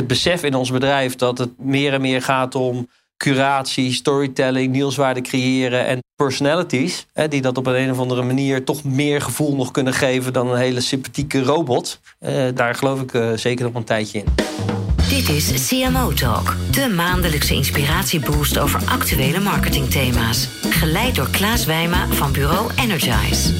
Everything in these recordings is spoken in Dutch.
het besef in ons bedrijf dat het meer en meer gaat om curatie, storytelling, nieuwswaarde creëren en personalities. Hè, die dat op een, een of andere manier toch meer gevoel nog kunnen geven dan een hele sympathieke robot. Eh, daar geloof ik uh, zeker nog een tijdje in. Dit is CMO Talk, de maandelijkse inspiratieboost over actuele marketingthema's. Geleid door Klaas Wijma van bureau Energize.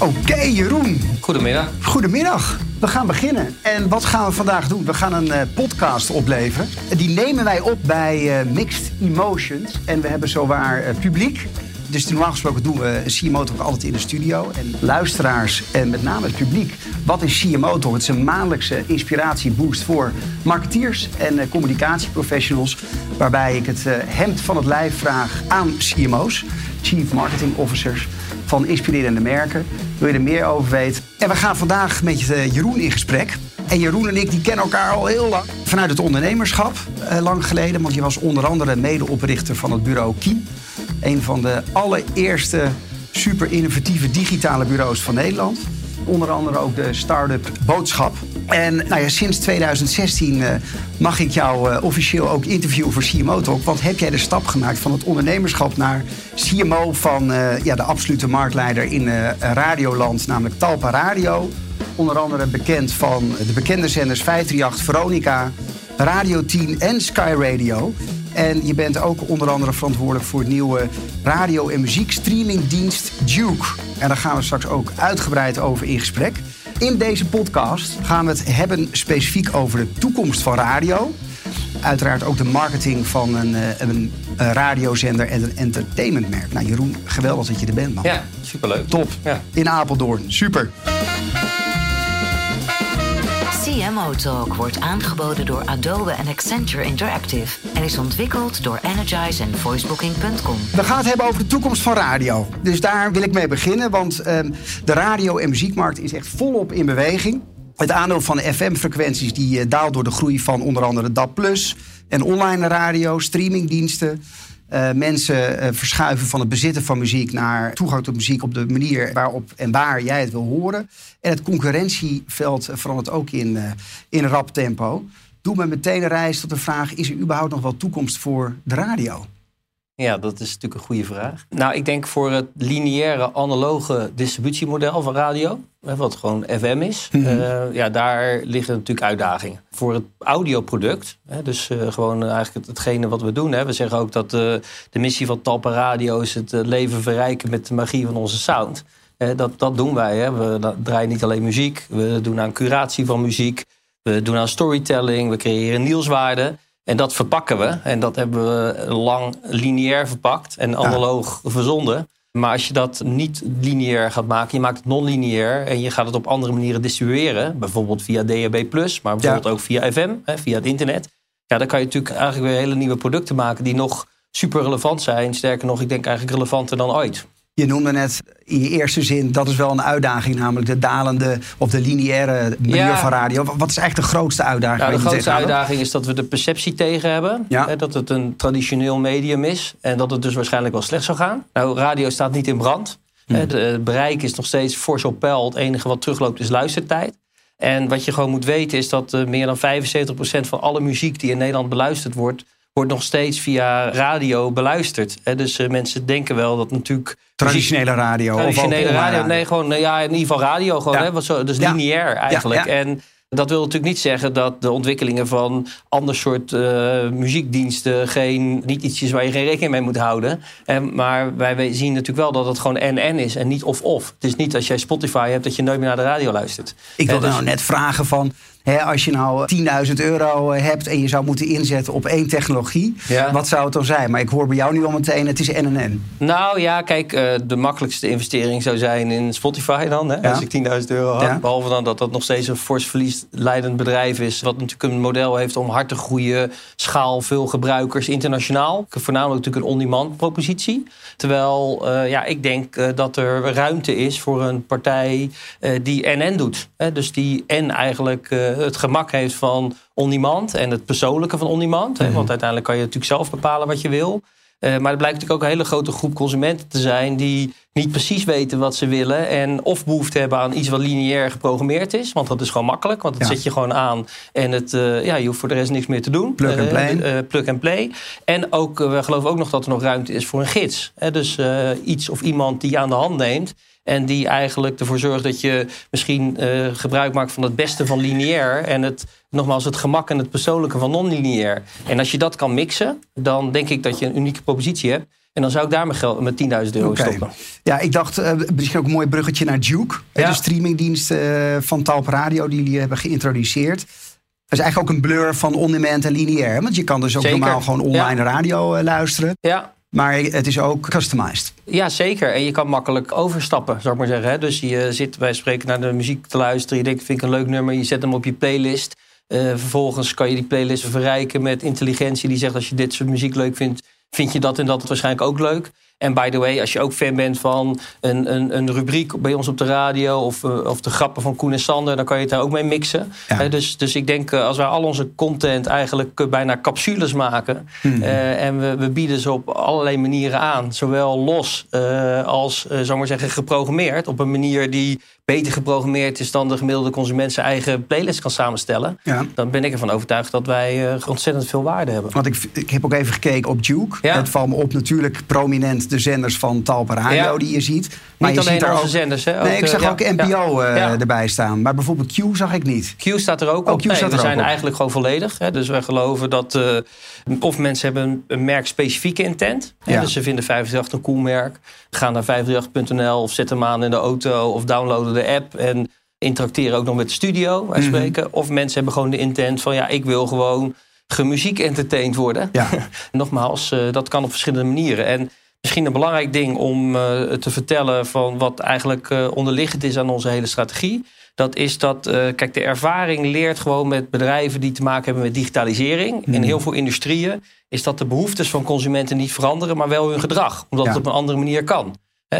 Oké, Jeroen. Goedemiddag. Goedemiddag. We gaan beginnen. En wat gaan we vandaag doen? We gaan een uh, podcast opleveren. Die nemen wij op bij uh, Mixed Emotions. En we hebben zowaar uh, publiek. Dus normaal gesproken doen we CMO toch altijd in de studio. En luisteraars en met name het publiek. Wat is CMO toch? Het is een maandelijkse inspiratieboost voor marketeers en communicatieprofessionals. Waarbij ik het hemd van het lijf vraag aan CMO's, Chief Marketing Officers van inspirerende merken. Wil je er meer over weten? En we gaan vandaag met Jeroen in gesprek. En Jeroen en ik die kennen elkaar al heel lang. Vanuit het ondernemerschap, eh, lang geleden. Want je was onder andere medeoprichter van het bureau Kiem. Een van de allereerste super innovatieve digitale bureaus van Nederland. Onder andere ook de start-up Boodschap. En nou ja, sinds 2016 uh, mag ik jou uh, officieel ook interviewen voor CMO Talk. Want heb jij de stap gemaakt van het ondernemerschap naar CMO van uh, ja, de absolute marktleider in Radioland, namelijk Talpa Radio. Onder andere bekend van de bekende zenders 538, Veronica, Radio 10 en Sky Radio. En je bent ook onder andere verantwoordelijk voor het nieuwe radio- en muziekstreamingdienst Duke. En daar gaan we straks ook uitgebreid over in gesprek. In deze podcast gaan we het hebben specifiek over de toekomst van radio. Uiteraard ook de marketing van een, een, een radiozender en een entertainmentmerk. Nou, Jeroen, geweldig dat je er bent, man. Ja, superleuk. Top. Ja. In Apeldoorn. Super. CMO Talk wordt aangeboden door Adobe en Accenture Interactive en is ontwikkeld door Energize en voicebooking.com. We gaan het hebben over de toekomst van radio. Dus daar wil ik mee beginnen, want uh, de radio- en muziekmarkt is echt volop in beweging. Het aandeel van FM-frequenties die uh, daalt door de groei van onder andere DAB+, en online radio, streamingdiensten. Uh, mensen uh, verschuiven van het bezitten van muziek naar toegang tot muziek op de manier waarop en waar jij het wil horen. En het concurrentieveld verandert ook in, uh, in rap tempo. Doe me meteen een reis tot de vraag: is er überhaupt nog wel toekomst voor de radio? Ja, dat is natuurlijk een goede vraag. Nou, ik denk voor het lineaire analoge distributiemodel van radio, wat gewoon FM is, mm -hmm. uh, ja, daar liggen natuurlijk uitdagingen. Voor het audioproduct, hè, dus uh, gewoon eigenlijk hetgene wat we doen. Hè. We zeggen ook dat uh, de missie van Talpa Radio is het leven verrijken met de magie van onze sound. dat, dat doen wij. Hè. We draaien niet alleen muziek, we doen aan curatie van muziek, we doen aan storytelling, we creëren nieuwswaarde. En dat verpakken we. En dat hebben we lang lineair verpakt en analoog ja. verzonden. Maar als je dat niet lineair gaat maken, je maakt het non-lineair en je gaat het op andere manieren distribueren, bijvoorbeeld via DAB+, maar bijvoorbeeld ja. ook via FM, hè, via het internet. Ja, dan kan je natuurlijk eigenlijk weer hele nieuwe producten maken die nog super relevant zijn. Sterker nog, ik denk eigenlijk relevanter dan ooit. Je noemde net in je eerste zin, dat is wel een uitdaging, namelijk de dalende of de lineaire manier ja. van radio. Wat is eigenlijk de grootste uitdaging? Ja, de grootste uitdaging is dat we de perceptie tegen hebben. Ja. Hè, dat het een traditioneel medium is en dat het dus waarschijnlijk wel slecht zou gaan. Nou, radio staat niet in brand. Hmm. Hè, het bereik is nog steeds fors op peil. Het enige wat terugloopt is luistertijd. En wat je gewoon moet weten is dat uh, meer dan 75% van alle muziek die in Nederland beluisterd wordt wordt nog steeds via radio beluisterd. Dus uh, mensen denken wel dat natuurlijk... Traditionele radio? Traditionele of radio, nee, gewoon ja, in ieder geval radio. Gewoon, ja. hè, wat zo, dus ja. lineair eigenlijk. Ja, en dat wil natuurlijk niet zeggen dat de ontwikkelingen van ander soort uh, muziekdiensten geen, niet iets is waar je geen rekening mee moet houden. En, maar wij zien natuurlijk wel dat het gewoon en-en is en niet of-of. Het is niet als jij Spotify hebt dat je nooit meer naar de radio luistert. Ik wilde dus... nou net vragen van, He, als je nou 10.000 euro hebt en je zou moeten inzetten op één technologie, ja. wat zou het dan zijn? Maar ik hoor bij jou nu al meteen, het is NNN. Nou ja, kijk, uh, de makkelijkste investering zou zijn in Spotify dan. Hè, ja. Als ik 10.000 euro had. Ja. Behalve dan dat dat nog steeds een fors verliesleidend bedrijf is. Wat natuurlijk een model heeft om hard te groeien, schaal, veel gebruikers internationaal. Voornamelijk natuurlijk een on-demand propositie. Terwijl uh, ja, ik denk uh, dat er ruimte is voor een partij die NN doet. Hè, dus die en eigenlijk het gemak heeft van on-demand en het persoonlijke van on-demand. Mm -hmm. Want uiteindelijk kan je natuurlijk zelf bepalen wat je wil. maar er blijkt natuurlijk ook een hele grote groep consumenten te zijn die niet precies weten wat ze willen. En of behoefte hebben aan iets wat lineair geprogrammeerd is. Want dat is gewoon makkelijk. Want dat zet je gewoon aan. En het, ja, je hoeft voor de rest niks meer te doen. Plug and play. plug and play. En ook, we geloven ook nog dat er nog ruimte is voor een gids. dus iets of iemand die je aan de hand neemt. En die eigenlijk ervoor zorgt dat je misschien uh, gebruik maakt van het beste van lineair. En het, nogmaals, het gemak en het persoonlijke van non-lineair. En als je dat kan mixen, dan denk ik dat je een unieke propositie hebt. En dan zou ik daar mijn geld met 10.000 euro stoppen. Ja, ik dacht uh, misschien ook een mooi bruggetje naar Duke. De streamingdienst uh, van Talp Radio die jullie hebben geïntroduceerd. Dat is eigenlijk ook een blur van on-demand en lineair. Want je kan dus ook normaal gewoon online radio luisteren. Ja. Maar het is ook customized. Ja, zeker. En je kan makkelijk overstappen, zou ik maar zeggen. Dus je zit bij spreken naar de muziek te luisteren. Je denkt, vind ik een leuk nummer. Je zet hem op je playlist. Uh, vervolgens kan je die playlist verrijken met intelligentie. Die zegt, als je dit soort muziek leuk vindt... vind je dat en dat waarschijnlijk ook leuk. En by the way, als je ook fan bent van een, een, een rubriek bij ons op de radio of, eh, of de grappen van Koen en Sander, dan kan je het daar ook mee mixen. dus, dus ik denk, uh, als wij al onze content eigenlijk uh, bijna capsules maken hmm. en we, we bieden ze op allerlei manieren aan, zowel los als, zou maar zeggen, geprogrammeerd, op een manier die beter geprogrammeerd is dan de gemiddelde consument zijn eigen playlist kan samenstellen, ja. dan ben ik ervan overtuigd dat wij ontzettend veel waarde hebben. Want ik, ik heb ook even gekeken op Duke. Het valt me op natuurlijk prominent de zenders van Talpa Radio die je ziet. Maar niet je alleen ziet onze zenders. Hè? nee, ik zag ook NPO uh, erbij staan. Maar bijvoorbeeld Q zag ik niet. Q staat er ook oh, op. nee, we zijn eigenlijk gewoon volledig. Hè? Dus wij geloven dat uh, of mensen hebben een, merkspecifieke intent. Hè? Dus ze vinden 538 een cool merk. Gaan naar 538.nl of zetten hem aan in de auto of downloaden de app. En interacteren ook nog met de studio, wij mhm. spreken. Of mensen hebben gewoon de intent van ja, ik wil gewoon gemuziek entertained worden. Ja. Nogmaals, uh, dat kan op verschillende manieren. En Misschien een belangrijk ding om uh, te vertellen van wat eigenlijk uh, onderliggend is aan onze hele strategie. Dat is dat, uh, kijk, de ervaring leert gewoon met bedrijven die te maken hebben met digitalisering. In mhm. heel veel industrieën is dat de behoeftes van consumenten niet veranderen, maar wel hun gedrag. Omdat het op een andere manier kan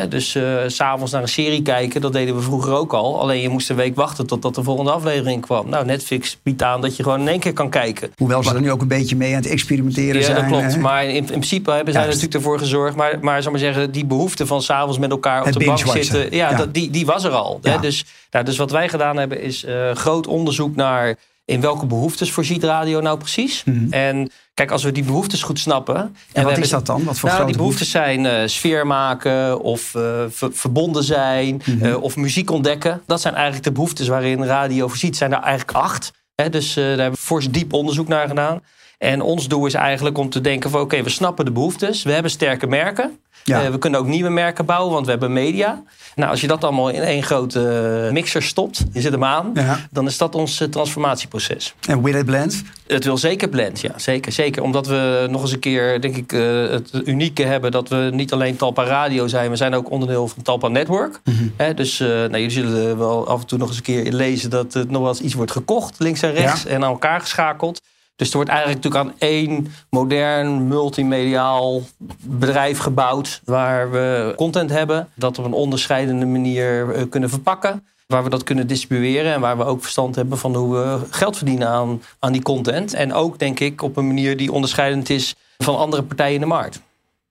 dus uh, s'avonds naar een serie kijken, dat deden we vroeger ook al. Alleen je moest een week wachten totdat de volgende aflevering kwam. Nou, Netflix biedt aan dat je gewoon in één keer kan kijken. Hoewel ze er nu ook een beetje mee aan het experimenteren zijn. Ja, dat klopt. Maar in, in principe hebben zij er natuurlijk ervoor gezorgd. Maar, maar zeggen, die behoefte van s'avonds met elkaar op de bank zitten, ja, Dat, die, die was er al. Hè? Dus, nou, dus wat wij gedaan hebben, is uh, groot onderzoek naar in welke behoeftes voorziet radio nou precies. Mhm. En Kijk, als we die behoeftes goed snappen. En, wat is dat dan? Wat voor nou, die behoeftes zijn uh, sfeer maken of uh, verbonden zijn mm -hmm. of muziek ontdekken. Dat zijn eigenlijk de behoeftes waarin radio voorziet. zijn er eigenlijk acht. Hè? Dus daar hebben we fors diep onderzoek naar gedaan. En ons doel is eigenlijk om te denken van oké, we snappen de behoeftes. We hebben sterke merken. Ja. Uh, we kunnen ook nieuwe merken bouwen, want we hebben media. Nou, als je dat allemaal in één grote mixer stopt, je zet hem aan, ja. dan is dat ons transformatieproces. En will it blend? Het wil zeker blend, ja. Zeker, zeker. Omdat we nog eens een keer, denk ik, uh, het unieke hebben dat we niet alleen Talpa Radio zijn, we zijn ook onderdeel van Talpa Network. Mm -hmm. dus nou, jullie zullen wel af en toe nog eens een keer lezen dat het nog wel eens iets wordt gekocht, links en rechts, en aan elkaar geschakeld. Dus er wordt eigenlijk natuurlijk aan één modern multimediaal bedrijf gebouwd waar we content hebben, dat op een onderscheidende manier eh, kunnen verpakken. Waar we dat kunnen distribueren en waar we ook verstand hebben van hoe we geld verdienen aan, aan die content. En ook, denk ik, op een manier die onderscheidend is van andere partijen in de markt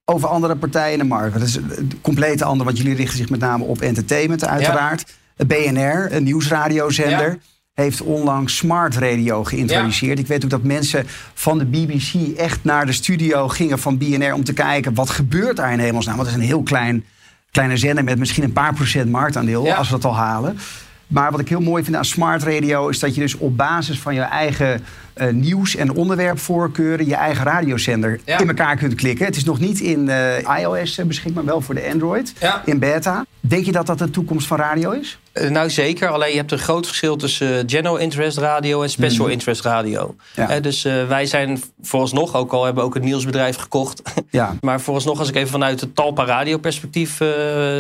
over andere partijen in de markt. Dat is een complete ander, want jullie richten zich met name op entertainment uiteraard. Ja. BNR, een nieuwsradiozender. Ja heeft onlangs smart radio geïntroduceerd. Ik weet ook dat mensen van de BBC echt naar de studio gingen van BNR om te kijken wat gebeurt daar in hemelsnaam. Want het is een heel klein, kleine zender met misschien een paar procent marktaandeel, als we dat al halen. Maar wat ik heel mooi vind aan smart radio is dat je dus op basis van je eigen uh, nieuws- en onderwerpvoorkeuren je eigen radiozender in elkaar kunt klikken. Het is nog niet in uh, iOS uh, beschikbaar, wel voor de Android, in beta. Denk je dat dat de toekomst van radio is? nou zeker, alleen je hebt een groot verschil tussen general interest radio en special mhm. interest radio. dus wij zijn vooralsnog, ook al hebben we ook een nieuwsbedrijf gekocht. Ja. maar vooralsnog, als ik even vanuit het Talpa radio perspectief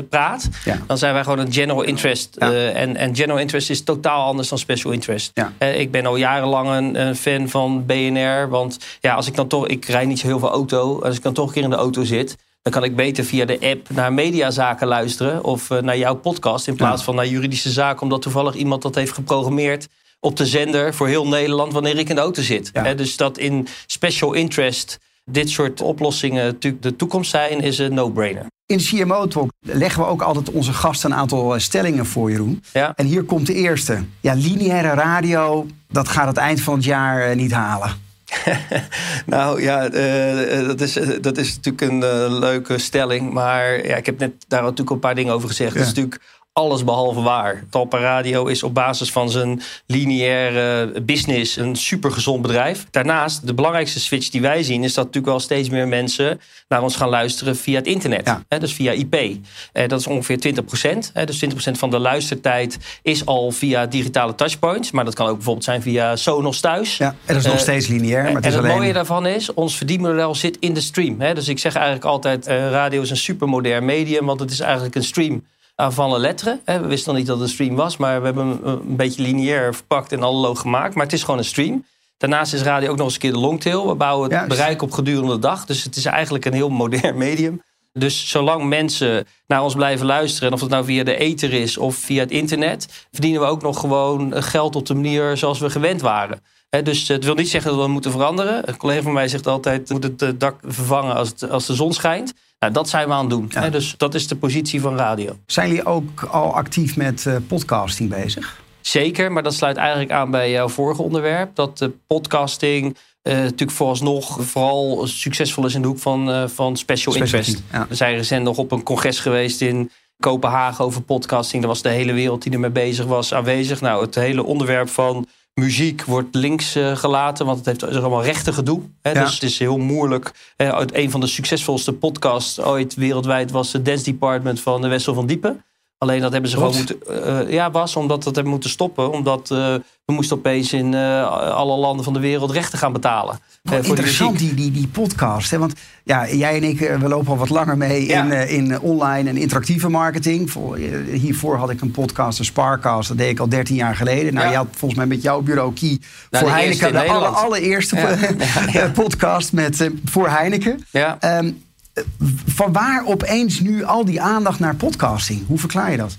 praat, dan zijn wij gewoon een general interest. en, en general interest is totaal anders dan special interest. ik ben al jarenlang een, een fan van BNR. Want ja, als ik dan toch, ik rijd niet zo heel veel auto. Als ik dan toch een keer in de auto zit, dan kan ik beter via de app naar mediazaken luisteren. Of uh, naar jouw podcast. In plaats van naar juridische zaken. Omdat toevallig iemand dat heeft geprogrammeerd op de zender voor heel Nederland wanneer ik in de auto zit. dus dat in special interest dit soort oplossingen natuurlijk de toekomst zijn, is een no-brainer. In CMO Talk leggen we ook altijd onze gasten een aantal eh, stellingen voor, Jeroen. Ja. En hier komt de eerste. Ja, lineaire radio, dat gaat het eind van het jaar eh, niet halen. nou ja, uh, dat, is, dat is natuurlijk een uh, leuke stelling. Maar ja, ik heb net daar natuurlijk een paar dingen over gezegd. Het is natuurlijk alles behalve waar. Talpa Radio is op basis van zijn lineaire business een supergezond bedrijf. Daarnaast, de belangrijkste switch die wij zien... is dat natuurlijk wel steeds meer mensen naar ons gaan luisteren via het internet. Ja. Hè, dus via IP. Eh, dat is ongeveer 20 procent. Dus 20 procent van de luistertijd is al via digitale touchpoints. Maar dat kan ook bijvoorbeeld zijn via Sonos thuis. Ja, en dat is nog Uh, steeds lineair. Maar het en is het alleen... mooie daarvan is, ons verdienmodel zit in de stream. Hè? Dus ik zeg eigenlijk altijd, eh, radio is een supermodern medium... want het is eigenlijk een stream van alle letteren. We wisten nog niet dat het een stream was... maar we hebben hem een, een beetje lineair verpakt en analoog gemaakt. Maar het is gewoon een stream. Daarnaast is radio ook nog eens een keer de longtail. We bouwen het Juist. bereik op gedurende de dag. Dus het is eigenlijk een heel modern medium. Dus zolang mensen naar ons blijven luisteren... en of het nou via de ether is of via het internet... verdienen we ook nog gewoon geld op de manier zoals we gewend waren. Dus het wil niet zeggen dat we moeten veranderen. Een collega van mij zegt altijd... we moeten het dak vervangen als, het, als de zon schijnt. Nou, dat zijn we aan het doen. Ja. Hè, dus dat is de positie van radio. Zijn jullie ook al actief met eh, podcasting bezig? Zeker, maar dat sluit eigenlijk aan bij jouw vorige onderwerp. Dat de podcasting eh, natuurlijk vooralsnog vooral succesvol is in de hoek van, eh, van special, Special interest. ja. We zijn recent nog op een congres geweest in Kopenhagen over podcasting. Daar was de hele wereld die ermee bezig was aanwezig. Nou, het hele onderwerp van muziek wordt links eh, gelaten, want het heeft is allemaal rechten gedoe. Hè? Ja. Dus het is heel moeilijk. Eh, uit een van de succesvolste podcasts ooit wereldwijd was het Dance Department van de Wessel van Diepen. Alleen dat hebben ze Wat? gewoon moeten. eh, ja, was omdat dat hebben moeten stoppen. Omdat eh, we moesten opeens in eh, alle landen van de wereld rechten gaan betalen. Wat voor interessant, die, die, die podcast. Hè? Want ja, jij en ik, we lopen al wat langer mee Ja. in, in online en interactieve marketing. Voor, hiervoor had ik een podcast, een Sparcast. Dat deed ik al 13 jaar geleden. Nou, Ja. je had volgens mij met jouw bureau Key Nou, voor de Heineken... in de alle, allereerste Ja. podcast met, voor Heineken. Ja. Ehm, eh, van waar opeens nu al die aandacht naar podcasting? Hoe verklaar je dat?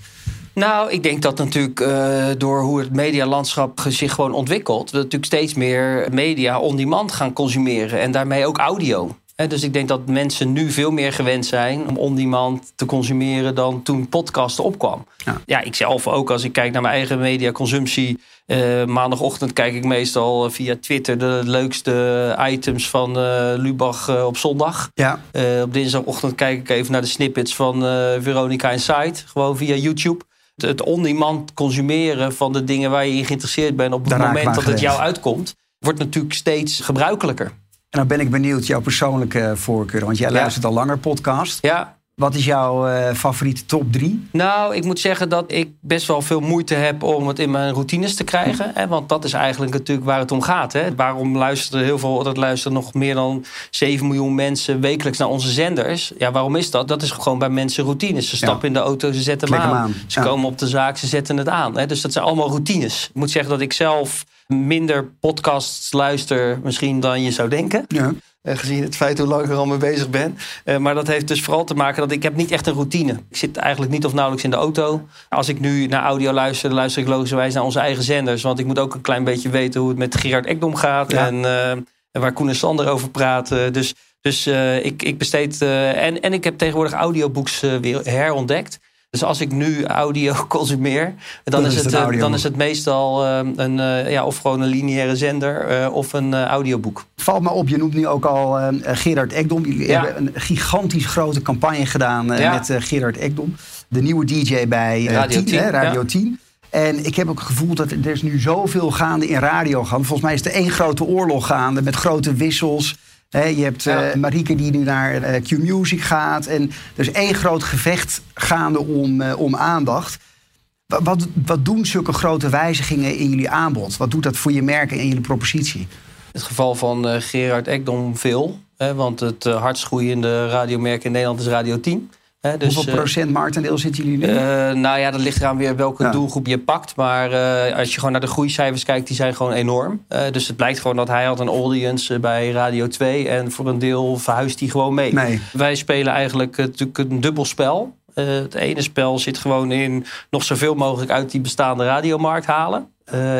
Nou, ik denk dat natuurlijk eh, door hoe het medialandschap zich gewoon ontwikkelt, we natuurlijk steeds meer media on demand gaan consumeren en daarmee ook audio. Dus ik denk dat mensen nu veel meer gewend zijn om on demand te consumeren dan toen podcasten opkwam. Ja. Ja, ik zelf ook als ik kijk naar mijn eigen mediaconsumptie. eh maandagochtend kijk ik meestal eh, via Twitter de leukste items van eh, Lubach op zondag. Ja, op dinsdagochtend kijk ik even naar de snippets van Veronica Insight. Gewoon via YouTube. Het, on-demand consumeren van de dingen waar je in geïnteresseerd bent... op het moment me dat het jou uitkomt... wordt natuurlijk steeds gebruikelijker. En dan ben ik benieuwd jouw persoonlijke voorkeur. Want jij Ja. luistert al langer podcast. Ja, Wat is jouw eh, favoriete top drie? nou, ik moet zeggen dat ik best wel veel moeite heb... om het in mijn routines te krijgen. Hè, want dat is eigenlijk natuurlijk waar het om gaat. Hè. Waarom luisteren heel veel... dat luisteren nog meer dan 7 miljoen mensen... wekelijks naar onze zenders. Ja, waarom is dat? Dat is gewoon bij mensen routines. Ze stappen in de auto, ze zetten hem aan. aan. Ze Ja. komen op de zaak, ze zetten het aan. Hè? Dus dat zijn allemaal routines. Ik moet zeggen dat ik zelf minder podcasts luister misschien dan je zou denken. Ja. Eh, gezien het feit hoe lang ik er al mee bezig ben. Eh, maar dat heeft dus vooral te maken dat ik heb niet echt een routine. Ik zit eigenlijk niet of nauwelijks in de auto. Als ik nu naar audio luister, dan luister ik logischerwijs naar onze eigen zenders. Want ik moet ook een klein beetje weten hoe het met Gerard Ekdom gaat. Ja. En, eh, en waar Koen en Sander over praten. Dus, dus ik, ik besteed... en, en ik heb tegenwoordig audiobooks weer herontdekt. Dus als ik nu audio consumeer, dan, is, is het, eh, dan is het meestal eh, een, eh, ja, of gewoon een lineaire zender of een audioboek. Valt me op, je noemt nu ook al Gerard Ekdom. Ja. hebben een gigantisch grote campagne gedaan Ja. met Gerard Ekdom. De nieuwe DJ bij Radio 10, 10, hè, Radio ja. 10. En ik heb ook het gevoel dat er, er is nu zoveel gaande in radio gaan. Volgens mij is er één grote oorlog gaande met grote wissels. Hè, je hebt eh, Ja. Marieke die nu naar eh, Q-Music gaat. En er is één groot gevecht gaande om, eh, om aandacht. Wa- Wat, wat doen zulke grote wijzigingen in jullie aanbod? Wat doet dat voor je merk en jullie propositie? het geval van eh, Gerard Ekdom veel. Hè, want het eh, hardst groeiende radiomerk in Nederland is Radio 10. Hè, dus, Hoeveel eh, procent marktendeel zitten jullie nu? eh, nou ja, dat ligt eraan weer welke Ja. doelgroep je pakt. Maar eh, als je gewoon naar de groeicijfers kijkt, die zijn gewoon enorm. Dus het blijkt gewoon dat hij had een audience bij Radio 2. En voor een deel verhuist hij gewoon mee. Nee. Wij spelen eigenlijk natuurlijk een dubbel spel. Het ene spel zit gewoon in nog zoveel mogelijk uit die bestaande radiomarkt halen.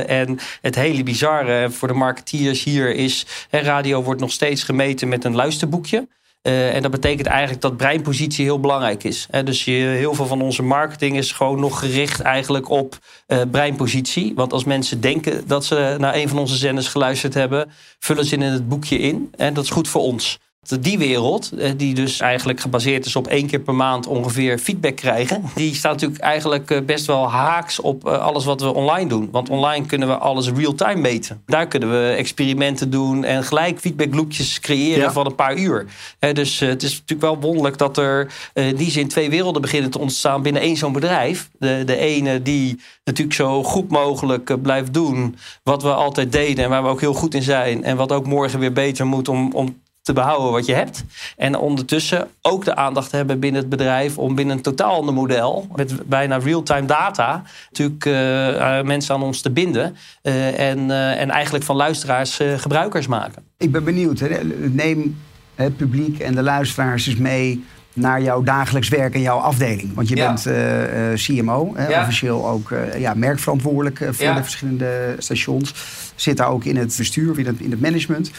en het hele bizarre voor de marketeers hier is... radio wordt nog steeds gemeten met een luisterboekje. Uh, en dat betekent eigenlijk dat breinpositie heel belangrijk is. dus je, heel veel van onze marketing is gewoon nog gericht eigenlijk op uh, breinpositie. Want als mensen denken dat ze naar een van onze zenders geluisterd hebben, vullen ze in het boekje in. En dat is goed voor ons. Die wereld, eh, die dus eigenlijk gebaseerd is op één keer per maand ongeveer feedback krijgen, die staat natuurlijk eigenlijk eh, best wel haaks op eh, alles wat we online doen. Want online kunnen we alles real-time meten. Daar kunnen we experimenten doen en gelijk feedbackloopjes creëren van een paar uur. Dus het is natuurlijk wel wonderlijk dat er in die zin twee werelden beginnen te ontstaan binnen één zo'n bedrijf. De, de ene die natuurlijk zo goed mogelijk blijft doen wat we altijd deden en waar we ook heel goed in zijn. En wat ook morgen weer beter moet om, om te behouden wat je hebt. En ondertussen ook de aandacht hebben binnen het bedrijf om binnen een totaal ander model, met bijna real-time data, natuurlijk uh, mensen aan ons te binden. Uh, en, en eigenlijk van luisteraars gebruikers maken. Ik ben benieuwd. Hè? Neem het publiek en de luisteraars eens mee naar jouw dagelijks werk en jouw afdeling. Want je bent uh, CMO, hè, officieel ook uh, ja, merkverantwoordelijk voor de verschillende stations. Zit daar ook in het bestuur, in het, in het management.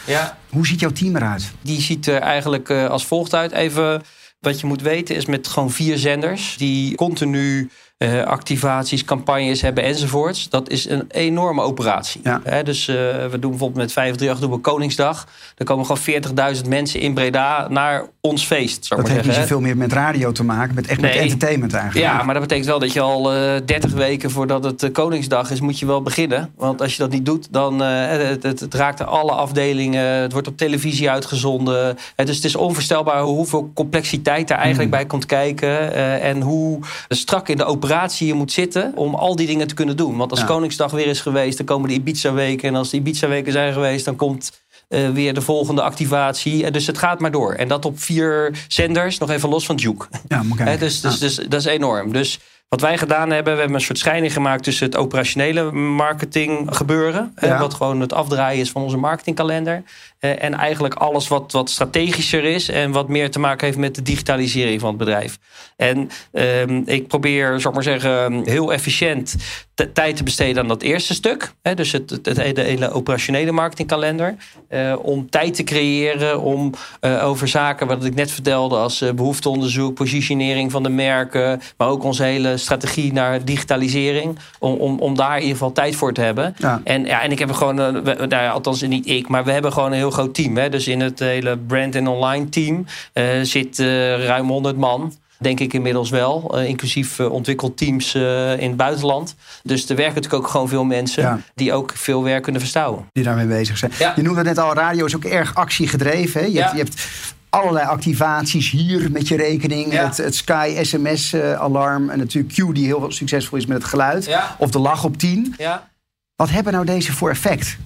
Hoe ziet jouw team eruit? Die ziet er eigenlijk als volgt uit. Even wat je moet weten is met gewoon vier zenders die continu uh, activaties, campagnes hebben enzovoorts. Dat is een enorme operatie. Ja. dus uh, we doen bijvoorbeeld met 538 doen we Koningsdag. Er komen gewoon 40.000 mensen in Breda naar ons feest. dat heeft niet veel meer met radio te maken, met echt met entertainment eigenlijk. Ja, maar dat betekent wel dat je al uh, eh, 30 weken voordat het Koningsdag is, moet je wel beginnen. Want als je dat niet doet, dan het, het, het, raakt alle afdelingen. Het wordt op televisie uitgezonden. dus het is onvoorstelbaar hoeveel complexiteit daar eigenlijk mm. bij komt kijken. en hoe strak in de operatie je moet zitten om al die dingen te kunnen doen. Want als Koningsdag weer is geweest, dan komen de Ibiza-weken. En als de Ibiza-weken zijn geweest, dan komt uh, weer de volgende activatie. dus het gaat maar door. En dat op vier zenders, nog even los van Juke. Ja, moet dus, dus, dus dat is enorm. Dus wat wij gedaan hebben, we hebben een soort scheiding gemaakt tussen het operationele marketing gebeuren. wat gewoon het afdraaien is van onze marketingkalender. Eh, en eigenlijk alles wat, wat strategischer is en wat meer te maken heeft met de digitalisering van het bedrijf. En ehm, ik probeer, zal ik maar zeggen, heel efficiënt tijd te besteden aan dat eerste stuk. Hè, dus het, het, hele operationele marketingkalender. Uh, om tijd te creëren om uh, over zaken wat ik net vertelde, als uh, behoefteonderzoek, positionering van de merken, maar ook onze hele strategie naar digitalisering. Om, om, om daar in ieder geval tijd voor te hebben. Ja. En, ja, en ik heb er gewoon, nou, althans niet ik, maar we hebben gewoon een heel groot team. Hè? Dus in het hele brand- en online team uh, zit uh, ruim 100 man. Denk ik inmiddels wel. Uh, inclusief ontwikkelteams in het buitenland. Dus er werken natuurlijk ook gewoon veel mensen die ook veel werk kunnen verstouwen. Die daarmee bezig zijn. Ja. Je noemde net al, radio is ook erg actiegedreven. Hè? Je, hebt, je hebt allerlei activaties hier met je rekening. Het, het, Sky SMS-alarm. en natuurlijk Q, die heel succesvol is met het geluid. Of de lach op 10. Ja. Wat hebben nou deze voor effect?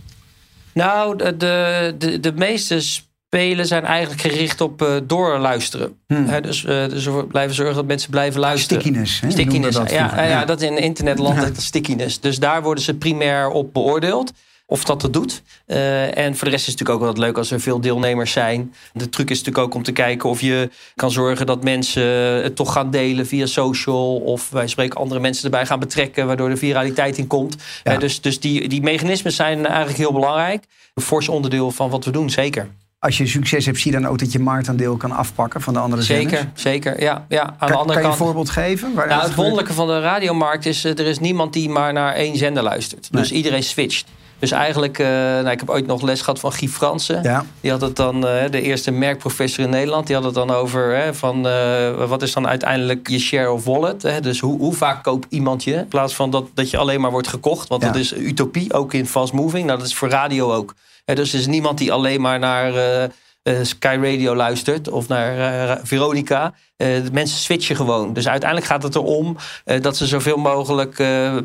Nou, de, de, de, meeste spelen zijn eigenlijk gericht op uh, doorluisteren. Hmm. dus, uh, dus we blijven zorgen dat mensen blijven luisteren. Stickiness. Hè? Stickiness, ja, ja, ja, dat in internetland ja. stickiness. Dus daar worden ze primair op beoordeeld of dat het doet. Uh, en voor de rest is het natuurlijk ook wel leuk als er veel deelnemers zijn. De truc is natuurlijk ook om te kijken of je kan zorgen dat mensen het toch gaan delen via social. Of wij spreken andere mensen erbij gaan betrekken, waardoor er viraliteit in komt. Ja. Uh, dus dus die, die mechanismen zijn eigenlijk heel belangrijk. Een fors onderdeel van wat we doen, zeker. Als je succes hebt, zie je dan ook dat je marktaandeel kan afpakken van de andere zeker, zenders? Zeker, ja. ja. Aan kan, de andere kan je een voorbeeld geven? Waar nou, het wonderlijke van de radiomarkt is... Eh, er is niemand die maar naar één zender luistert. Dus iedereen switcht. Dus eigenlijk, uh, nou, ik heb ooit nog les gehad van Guy Fransen. Ja. Die had het dan, uh, de eerste merkprofessor in Nederland. Die had het dan over hè, van uh, wat is dan uiteindelijk je share of wallet. Hè? Dus hoe, hoe vaak koopt iemand je? In plaats van dat, dat je alleen maar wordt gekocht. Want dat is utopie, ook in fast moving. Nou, dat is voor radio ook. Hè, dus er is niemand die alleen maar naar Sky Radio luistert of naar uh, Veronica. Uh, de mensen switchen gewoon. Dus uiteindelijk gaat het erom dat ze zoveel mogelijk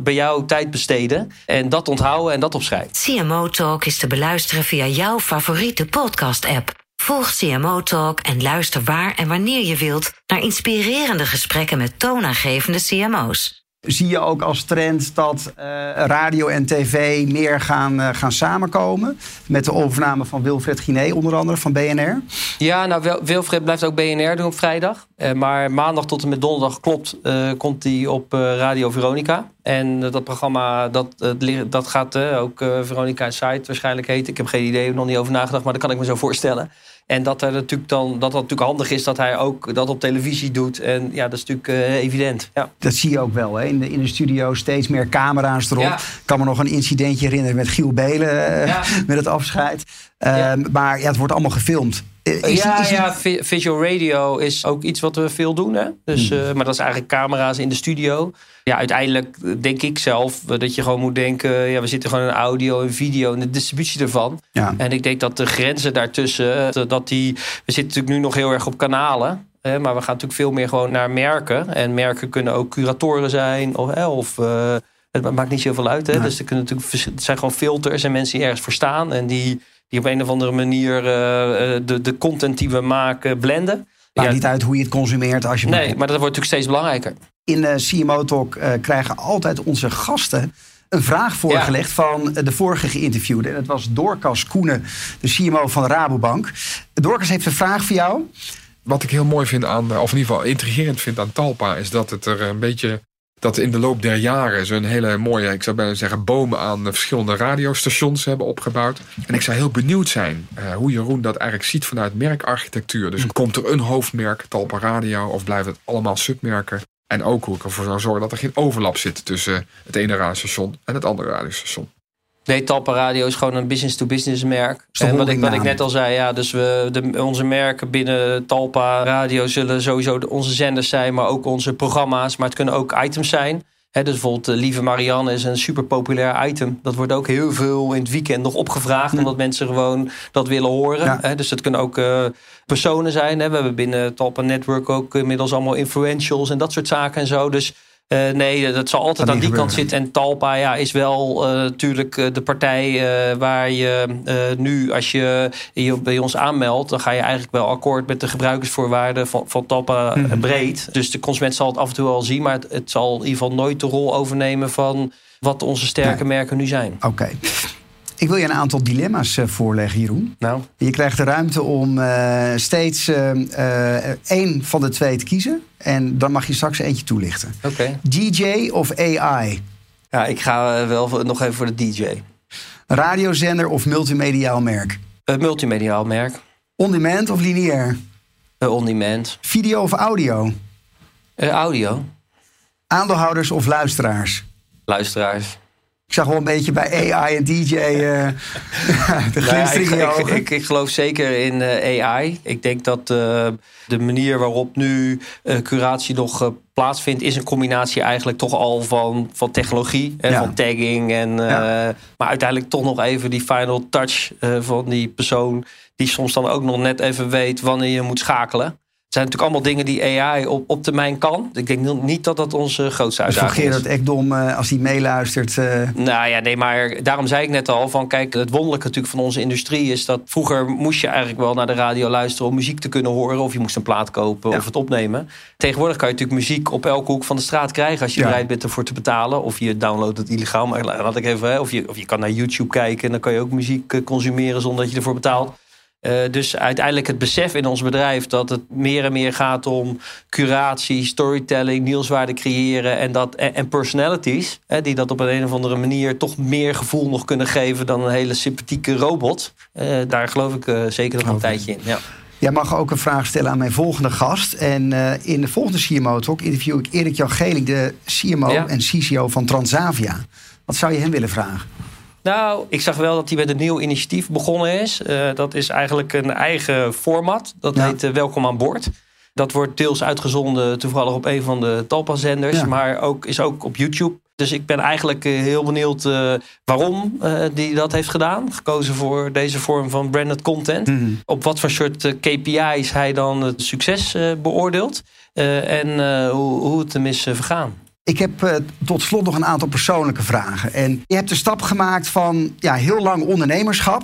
bij jou tijd besteden. En dat onthouden en dat opschrijven. CMO Talk is te beluisteren via jouw favoriete podcast-app. Volg CMO Talk en luister waar en wanneer je wilt naar inspirerende gesprekken met toonaangevende CMO's. Zie je ook als trend dat uh, radio en tv meer gaan, uh, gaan samenkomen? Met de overname van Wilfred Giné, onder andere van BNR? Ja, nou, Wilfred blijft ook BNR doen op vrijdag. Uh, maar maandag tot en met donderdag klopt, komt hij op Radio Veronica. En dat programma, dat, dat gaat ook Veronica Site waarschijnlijk heet. Ik heb geen idee, ik heb nog niet over nagedacht, maar dat kan ik me zo voorstellen. En dat, er natuurlijk dan, dat dat natuurlijk handig is dat hij ook dat op televisie doet. En ja, dat is natuurlijk uh, evident. Ja. Dat zie je ook wel hè? In, de, in de studio steeds meer camera's erop. Ik kan me nog een incidentje herinneren met Giel Belen uh, met het afscheid. Uh, maar ja, het wordt allemaal gefilmd. Is ja, ja, visual radio is ook iets wat we veel doen. Hè? Dus, hmm. maar dat is eigenlijk camera's in de studio. Ja, uiteindelijk denk ik zelf dat je gewoon moet denken... ja, we zitten gewoon in audio en video en de distributie ervan. Ja. En ik denk dat de grenzen daartussen... dat die, we zitten natuurlijk nu nog heel erg op kanalen... maar we gaan natuurlijk veel meer gewoon naar merken. En merken kunnen ook curatoren zijn of... of uh, het maakt niet zoveel uit. Hè? Dus er kunnen natuurlijk, het zijn gewoon filters en mensen die ergens voor staan... en die, die op een of andere manier uh, de, de content die we maken blenden. Maakt ja, niet uit hoe je het consumeert. Als je nee, maar dat wordt natuurlijk steeds belangrijker. In de CMO Talk uh, krijgen altijd onze gasten een vraag voorgelegd van de vorige geïnterviewde. En dat was Dorcas Koenen, de CMO van Rabobank. Dorcas heeft een vraag voor jou. Wat ik heel mooi vind aan, of in ieder geval intrigerend vind aan Talpa, is dat het er een beetje dat in de loop der jaren ze een hele mooie, ik zou bijna zeggen, bomen aan verschillende radiostations hebben opgebouwd. En ik zou heel benieuwd zijn uh, hoe Jeroen dat eigenlijk ziet vanuit merkarchitectuur. Dus komt er een hoofdmerk, Talpa Radio, of blijft het allemaal submerken? En ook hoe ik ervoor zou zorgen dat er geen overlap zit tussen het ene radiostation en het andere radiostation. Nee, Talpa Radio is gewoon een business-to-business merk. En wat ik, wat ik net al zei, ja, dus we, de, onze merken binnen Talpa Radio zullen sowieso onze zenders zijn, maar ook onze programma's. Maar het kunnen ook items zijn. He, dus bijvoorbeeld uh, Lieve Marianne is een super populair item. Dat wordt ook heel veel in het weekend nog opgevraagd, omdat mensen gewoon dat willen horen. dus dat kunnen ook uh, personen zijn. He. We hebben binnen Talpa Network ook inmiddels allemaal influentials en dat soort zaken en zo. Dus uh, nee, dat zal altijd aan die kant zitten. En Talpa ja, is wel uh, natuurlijk de partij waar je nu, als je je bij ons aanmeldt, dan ga je eigenlijk wel akkoord met de gebruikersvoorwaarden van, van Talpa mm -hmm. breed. Dus de consument zal het af en toe al zien, maar het, het, zal in ieder geval nooit de rol overnemen van wat onze sterke merken nu zijn. Oké. Ik wil je een aantal dilemma's uh, voorleggen, Jeroen. Nou. Je krijgt de ruimte om uh, steeds uh, één van de twee te kiezen. En dan mag je straks eentje toelichten. Oké. Okay. DJ of AI? Ja, ik ga wel nog even voor de DJ. Radiozender of multimediaal merk? multimediaal merk. On-demand of lineair? On-demand. Video of audio? audio. Aandeelhouders of luisteraars? Luisteraars. Ik zag wel een beetje bij AI en DJ uh, de glinstering ja, ik, ik, ik, geloof zeker in uh, AI. Ik denk dat uh, de manier waarop nu curatie nog plaatsvindt... is een combinatie eigenlijk toch al van, van technologie. Ja. Van tagging. En, ja. Maar uiteindelijk toch nog even die final touch van die persoon... die soms dan ook nog net even weet wanneer je moet schakelen zijn natuurlijk allemaal dingen die AI op, op termijn kan. Ik denk niet dat dat onze grootste dus uitdaging is. Dus Gerard Ekdom, uh, als hij meeluistert... Uh... Nou ja, nee, maar daarom zei ik net al... van kijk, het wonderlijke natuurlijk van onze industrie is dat... vroeger moest je eigenlijk wel naar de radio luisteren... om muziek te kunnen horen. Of je moest een plaat kopen of het opnemen. Tegenwoordig kan je natuurlijk muziek op elke hoek van de straat krijgen... als je bereid bent ervoor te betalen. Of je downloadt het illegaal. Maar laat ik even, of, je, of je kan naar YouTube kijken... en dan kan je ook muziek eh, consumeren zonder dat je ervoor betaalt. Uh, dus uiteindelijk het besef in ons bedrijf dat het meer en meer gaat om curatie, storytelling, nieuwswaarde creëren en, dat, en, personalities, hè, die dat op een, een of andere manier toch meer gevoel nog kunnen geven dan een hele sympathieke robot. Uh, daar geloof ik uh, zeker nog een tijdje in. Ja. Jij mag ook een vraag stellen aan mijn volgende gast. En in de volgende CMO Talk interview ik Erik Jan Geling, de CMO en CCO van Transavia. Wat zou je hem willen vragen? Nou, ik zag wel dat hij met een nieuw initiatief begonnen is. Uh, dat is eigenlijk een eigen format. Dat heet uh, Welkom aan Boord. Dat wordt deels uitgezonden toevallig op een van de Talpa-zenders. Maar ook, is ook op YouTube. Dus ik ben eigenlijk uh, heel benieuwd waarom die dat heeft gedaan. Gekozen voor deze vorm van branded content. Mm. Op wat voor soort KPI's hij dan het succes beoordeelt. en hoe, hoe het hem is vergaan. Ik heb uh, tot slot nog een aantal persoonlijke vragen. En je hebt de stap gemaakt van ja, heel lang ondernemerschap.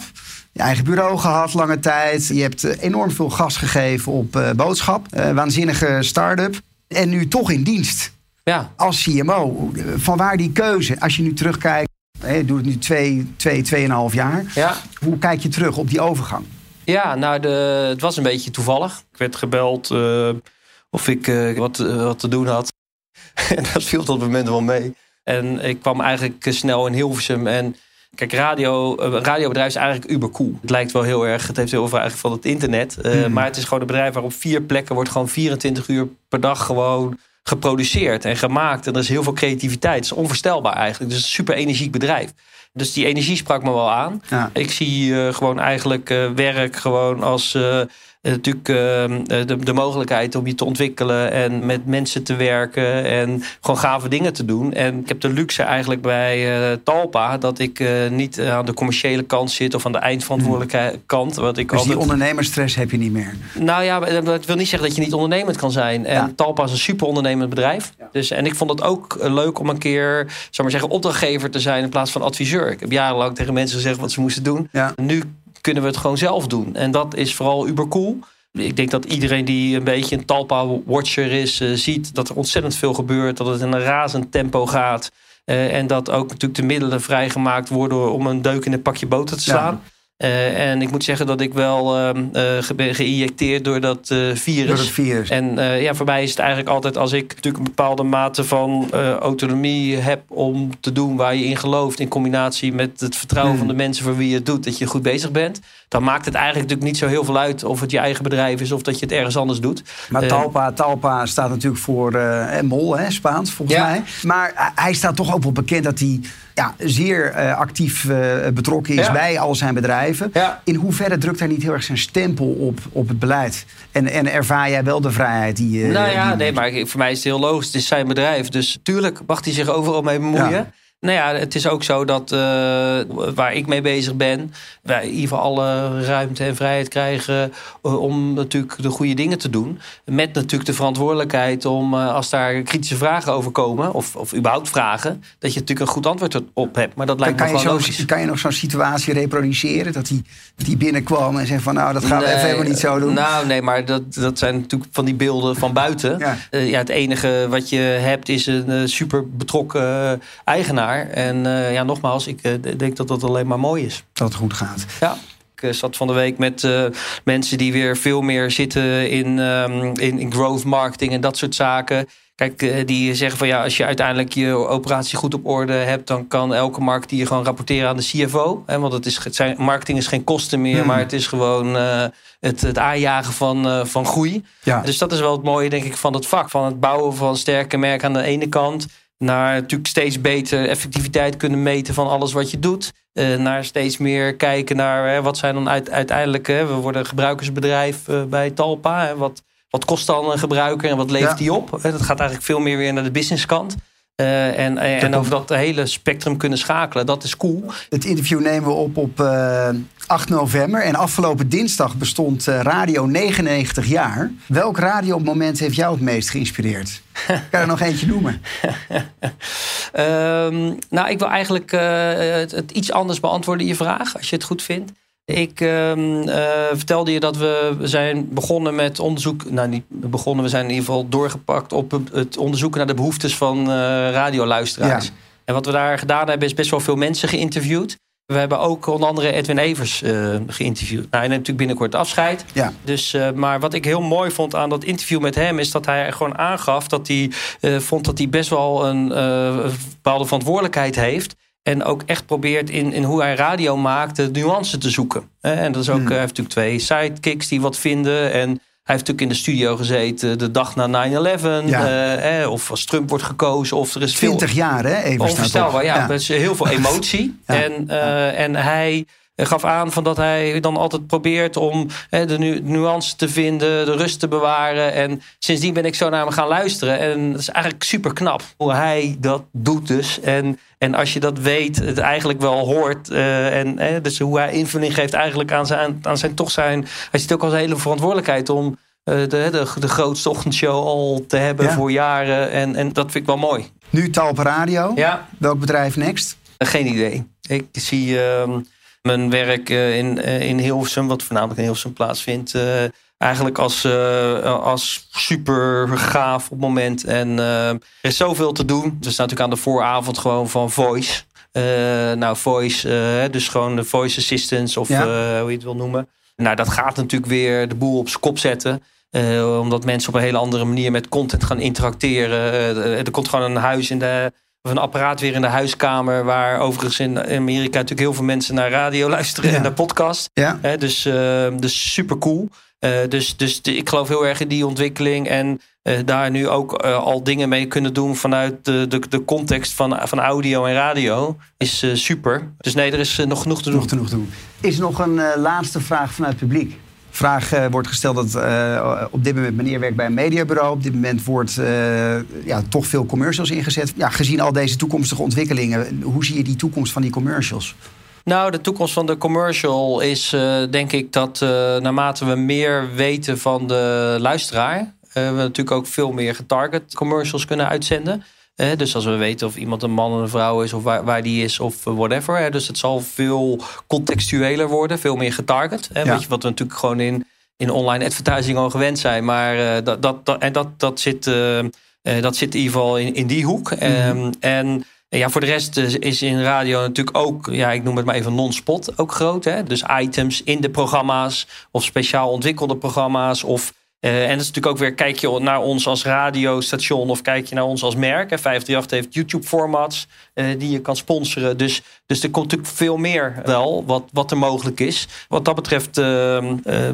Je eigen bureau gehad lange tijd. Je hebt uh, enorm veel gas gegeven op uh, boodschap. waanzinnige start-up. En nu toch in dienst. Ja. Als CMO, van waar die keuze? Als je nu terugkijkt, hè, doe het nu twee, twee, tweeënhalf jaar. Ja. Hoe kijk je terug op die overgang? Ja, nou, de, het was een beetje toevallig. Ik werd gebeld uh, of ik uh, wat, uh, wat te doen had. en dat viel tot het moment wel mee. En ik kwam eigenlijk snel in Hilversum. En kijk, radio, een radiobedrijf is eigenlijk ubercool. Het lijkt wel heel erg, het heeft heel veel eigenlijk van het internet. Mm. Maar het is gewoon een bedrijf waarop vier plekken wordt gewoon 24 uur per dag gewoon geproduceerd en gemaakt. En er is heel veel creativiteit. Het is onvoorstelbaar eigenlijk. Dus een super energiek bedrijf. Dus die energie sprak me wel aan. Ja. Ik zie uh, gewoon eigenlijk uh, werk gewoon als natuurlijk ehm, de, de, mogelijkheid om je te ontwikkelen en met mensen te werken en gewoon gave dingen te doen. En ik heb de luxe eigenlijk bij Talpa dat ik niet aan de commerciële kant zit of aan de eindverantwoordelijke kant. Wat ik dus altijd... die ondernemersstress heb je niet meer? Nou ja, dat wil niet zeggen dat je niet ondernemend kan zijn. En ja. Talpa is een super ondernemend bedrijf. Ja. Dus, en ik vond het ook leuk om een keer, zou maar zeggen, opdrachtgever te zijn in plaats van adviseur. Ik heb jarenlang tegen mensen gezegd wat ze moesten doen. Ja. Nu kunnen we het gewoon zelf doen. En dat is vooral ubercool. Ik denk dat iedereen die een beetje een Talpa-watcher is, uh, ziet dat er ontzettend veel gebeurt. Dat het in een razend tempo gaat. Uh, en dat ook natuurlijk de middelen vrijgemaakt worden om een deuk in een pakje boter te slaan. Ja. Uh, en ik moet zeggen dat ik wel uh, ben geïnjecteerd door dat virus. Door het virus. En ja, voor mij is het eigenlijk altijd als ik natuurlijk een bepaalde mate van autonomie heb om te doen waar je in gelooft, in combinatie met het vertrouwen Hmm. mm. van de mensen voor wie je het doet, dat je goed bezig bent. Dan maakt het eigenlijk natuurlijk niet zo heel veel uit of het je eigen bedrijf is of dat je het ergens anders doet. Maar Talpa, Talpa staat natuurlijk voor Mol, hè, Spaans volgens ja. mij. Maar hij staat toch ook wel bekend dat hij ja, zeer actief betrokken is Ja. bij al zijn bedrijven. Ja. In hoeverre drukt hij niet heel erg zijn stempel op, op het beleid? En, en ervaar jij wel de vrijheid die je. Nou ja, die nee, maar voor mij is het heel logisch. Het is zijn bedrijf. Dus tuurlijk mag hij zich overal mee bemoeien. Nou ja, het is ook zo dat uh, waar ik mee bezig ben, wij in ieder geval alle ruimte en vrijheid krijgen uh, om natuurlijk de goede dingen te doen. Met natuurlijk de verantwoordelijkheid om uh, als daar kritische vragen over komen, of, of überhaupt vragen, dat je natuurlijk een goed antwoord op hebt. Maar dat lijkt kan, me kan gewoon je zo. Kan je nog zo'n situatie reproduceren dat hij die binnenkwam en zei van nou dat gaan we even helemaal niet zo doen? Nou nee, maar dat, dat zijn natuurlijk van die beelden van buiten. Ja. ja, het enige wat je hebt is een super betrokken eigenaar. En uh, ja, nogmaals, ik uh, denk dat dat alleen maar mooi is. Dat het goed gaat. Ja. Ik uh, zat van de week met mensen die weer veel meer zitten in, um, in, in, growth marketing en dat soort zaken. Kijk, die zeggen van ja, als je uiteindelijk je operatie goed op orde hebt, dan kan elke marketeer gewoon rapporteren aan de CFO. Hè, want het is, het zijn, marketing is geen kosten meer, Hmm. maar het is gewoon het, het aanjagen van, van groei. Ja. Dus dat is wel het mooie, denk ik, van het vak. Van het bouwen van sterke merken aan de ene kant naar natuurlijk steeds beter effectiviteit kunnen meten van alles wat je doet. Uh, naar steeds meer kijken naar hè, wat zijn dan uit, uiteindelijk. Hè, we worden gebruikersbedrijf uh, bij Talpa. Hè, wat, wat kost dan een gebruiker en wat levert Ja. die op? Dat gaat eigenlijk veel meer weer naar de businesskant. Uh, en, en, en over dat hele spectrum kunnen schakelen, dat is cool. Het interview nemen we op op 8 november. En afgelopen dinsdag bestond uh, radio 99 jaar. Welk radiomoment heeft jou het meest geïnspireerd? kan je er nog eentje noemen? um, nou, ik wil eigenlijk uh, het, het, iets anders beantwoorden, je vraag, als je het goed vindt. Ik uh, uh, vertelde je dat we zijn begonnen met onderzoek. Nou, niet begonnen, we zijn in ieder geval doorgepakt op het onderzoeken naar de behoeftes van uh, radioluisteraars. Ja. En wat we daar gedaan hebben, is best wel veel mensen geïnterviewd. We hebben ook onder andere Edwin Evers uh, geïnterviewd. Nou, hij neemt natuurlijk binnenkort afscheid. Ja. Dus, uh, maar wat ik heel mooi vond aan dat interview met hem... is dat hij gewoon aangaf dat hij uh, vond dat hij best wel een bepaalde verantwoordelijkheid heeft... En ook echt probeert in, in hoe hij radio maakt de nuance te zoeken. En dat is ook, Hmm. hij heeft natuurlijk twee sidekicks die wat vinden. En hij heeft natuurlijk in de studio gezeten de dag na 9-11. Ja. Eh, of als Trump wordt gekozen. Of er is 20 veel, jaar, hè? Even Onvoorstelbaar, ja. ja. Er is heel veel emotie. Ja. En, uh, en hij gaf aan van dat hij dan altijd probeert om hè, de nu nuance te vinden, de rust te bewaren. En sindsdien ben ik zo naar hem gaan luisteren. En dat is eigenlijk super knap hoe hij dat doet dus. En, en als je dat weet, het eigenlijk wel hoort. Uh, en hè, dus hoe hij invulling geeft eigenlijk aan zijn, aan zijn toch zijn. Hij ziet ook als een hele verantwoordelijkheid om uh, de, de, de grootste ochtendshow al te hebben Ja. voor jaren. En, en dat vind ik wel mooi. Nu Talpa Radio. Ja. Welk bedrijf next? Geen idee. Ik zie uh, mijn werk uh, in, uh, in Hilversum, wat voornamelijk in Hilversum plaatsvindt, uh, eigenlijk als, als super gaaf op het moment. En er is zoveel te doen. Dus natuurlijk aan de vooravond gewoon van Voice. nou, Voice, dus gewoon de Voice Assistants of hoe je het wil noemen. Nou, dat gaat natuurlijk weer de boel op zijn kop zetten. Uh, omdat mensen op een hele andere manier met content gaan interacteren. Uh, er komt gewoon een huis in de. Of een apparaat weer in de huiskamer. Waar overigens in Amerika natuurlijk heel veel mensen naar radio luisteren en naar podcast. Ja. dus, dus super cool. dus dus ik geloof heel erg in die ontwikkeling. En daar nu ook al dingen mee kunnen doen vanuit de, de, de context van, van audio en radio. Is super. Dus nee, er is nog genoeg te doen. Nog genoeg te doen. Is nog een laatste vraag vanuit het publiek? Vraag uh, wordt gesteld dat uh, op dit moment meneer werkt bij een mediabureau. Op dit moment wordt uh, ja, toch veel commercials ingezet. Ja, gezien al deze toekomstige ontwikkelingen, hoe zie je die toekomst van die commercials? Nou, de toekomst van de commercial is denk ik dat naarmate we meer weten van de luisteraar, we natuurlijk ook veel meer getarget commercials kunnen uitzenden dus als we weten of iemand een man of een vrouw is, of waar, waar die is, of whatever. dus het zal veel contextueler worden, veel meer getarget. Weet je, wat we natuurlijk gewoon in, in online advertising al gewend zijn. Maar uh, dat, dat, en dat, dat, zit, uh, dat zit in ieder geval in, in die hoek. Mhm. Ehm, en ja, voor de rest is in radio natuurlijk ook, ja, ik noem het maar even non-spot, ook groot. Hè? Dus items in de programma's of speciaal ontwikkelde programma's of uh, en dat is natuurlijk ook weer, kijk je naar ons als radiostation of kijk je naar ons als merk. 538 heeft YouTube-formats uh, die je kan sponsoren. Dus, dus er komt natuurlijk veel meer wel wat, wat er mogelijk is. Wat dat betreft uh,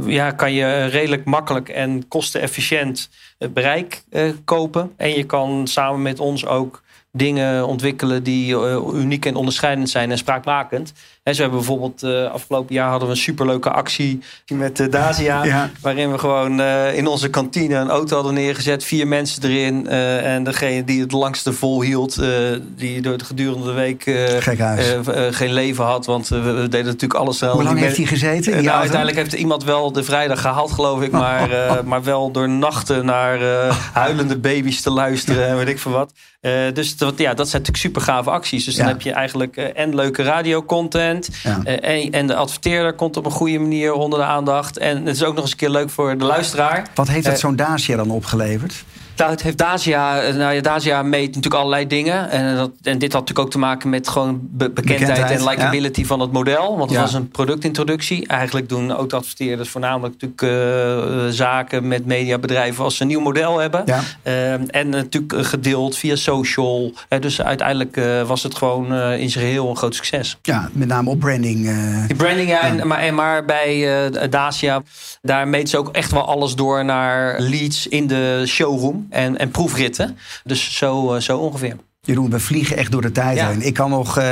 ja, kan je redelijk makkelijk en kostenefficiënt bereik kopen. En je kan samen met ons ook dingen ontwikkelen die uniek en onderscheidend zijn en spraakmakend. En zo hebben we bijvoorbeeld uh, afgelopen jaar hadden we een superleuke actie met uh, Dacia. Waarin we gewoon uh, in onze kantine een auto hadden neergezet. Vier mensen erin. en degene die het langste volhield. die door de gedurende de week geen leven had. Want we, we, deden natuurlijk alles wel. Hoe lang heeft hij gezeten? nou, uiteindelijk heeft iemand wel de vrijdag gehaald geloof ik. Maar, maar wel door nachten naar huilende baby's te luisteren. en weet ik veel wat. dus dat, ja, dat zijn natuurlijk super gave acties. Dus dan heb je eigenlijk en leuke radiocontent. Eh, en, en, de adverteerder komt op een goede manier onder de aandacht. En het is ook nog eens een keer leuk voor de luisteraar. Wat heeft het eh, zo'n Dacia dan opgeleverd? Het heeft Dacia, eh, nou ja, Dacia meet natuurlijk allerlei dingen. En, dat, en dit had natuurlijk ook te maken met gewoon bekendheid, en likability van het model. Want het was een productintroductie. Eigenlijk doen auto-adverteerders voornamelijk natuurlijk uh, zaken met mediabedrijven als ze een nieuw model hebben. Ja. Uh, en natuurlijk gedeeld via social. dus uiteindelijk was het gewoon in zijn geheel een groot succes. Ja, met name op branding. Die branding, ja. En, maar, en maar bij Dacia, daar meet ze ook echt wel alles door naar leads in de showroom en, en proefritten. Dus zo, eh, zo ongeveer. Jeroen, we vliegen echt door de tijd heen. Ik kan nog uh,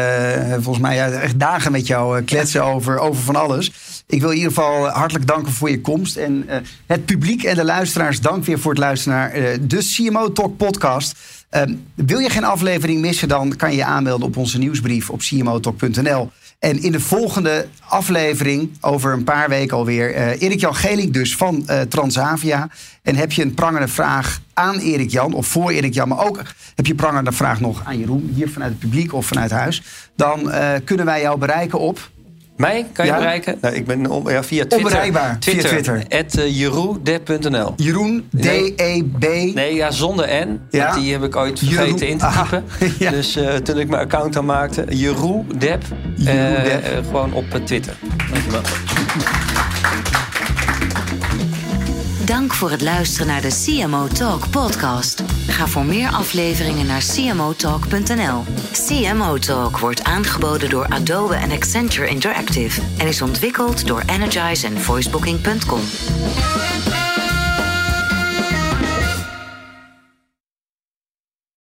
volgens mij echt dagen met jou uh, kletsen over, over van alles. Ik wil in ieder geval hartelijk danken voor je komst. En uh, het publiek en de luisteraars, dank weer voor het luisteren naar de CMO Talk podcast. Ehm, wil je geen aflevering missen, dan kan je je aanmelden op onze nieuwsbrief op cmotalk.nl. En in de volgende aflevering, over een paar weken alweer, uh, Erik-Jan Geling dus van Transavia. En heb je een prangende vraag aan Erik-Jan, of voor Erik-Jan, maar ook heb je prangende vraag nog aan Jeroen, hier vanuit het publiek of vanuit huis, dan uh, kunnen wij jou bereiken op mij kan je bereiken? Nou, ik ben ja, via Twitter. Onbereikbaar. Twitter. Via Twitter. At uh, jeroendeb.nl. Jeroen, D-E-B. Nee, ja, zonder N. Ja? Die heb ik ooit vergeten in te typen. ja. Dus uh, toen ik mijn account aanmaakte, Jeroendeb. Uh, gewoon op Twitter. Dankjewel. Dank voor het luisteren naar de CMO Talk podcast. Ga voor meer afleveringen naar cmotalk.nl. CMO Talk wordt aangeboden door Adobe en Accenture Interactive en is ontwikkeld door Energize en voicebooking.com.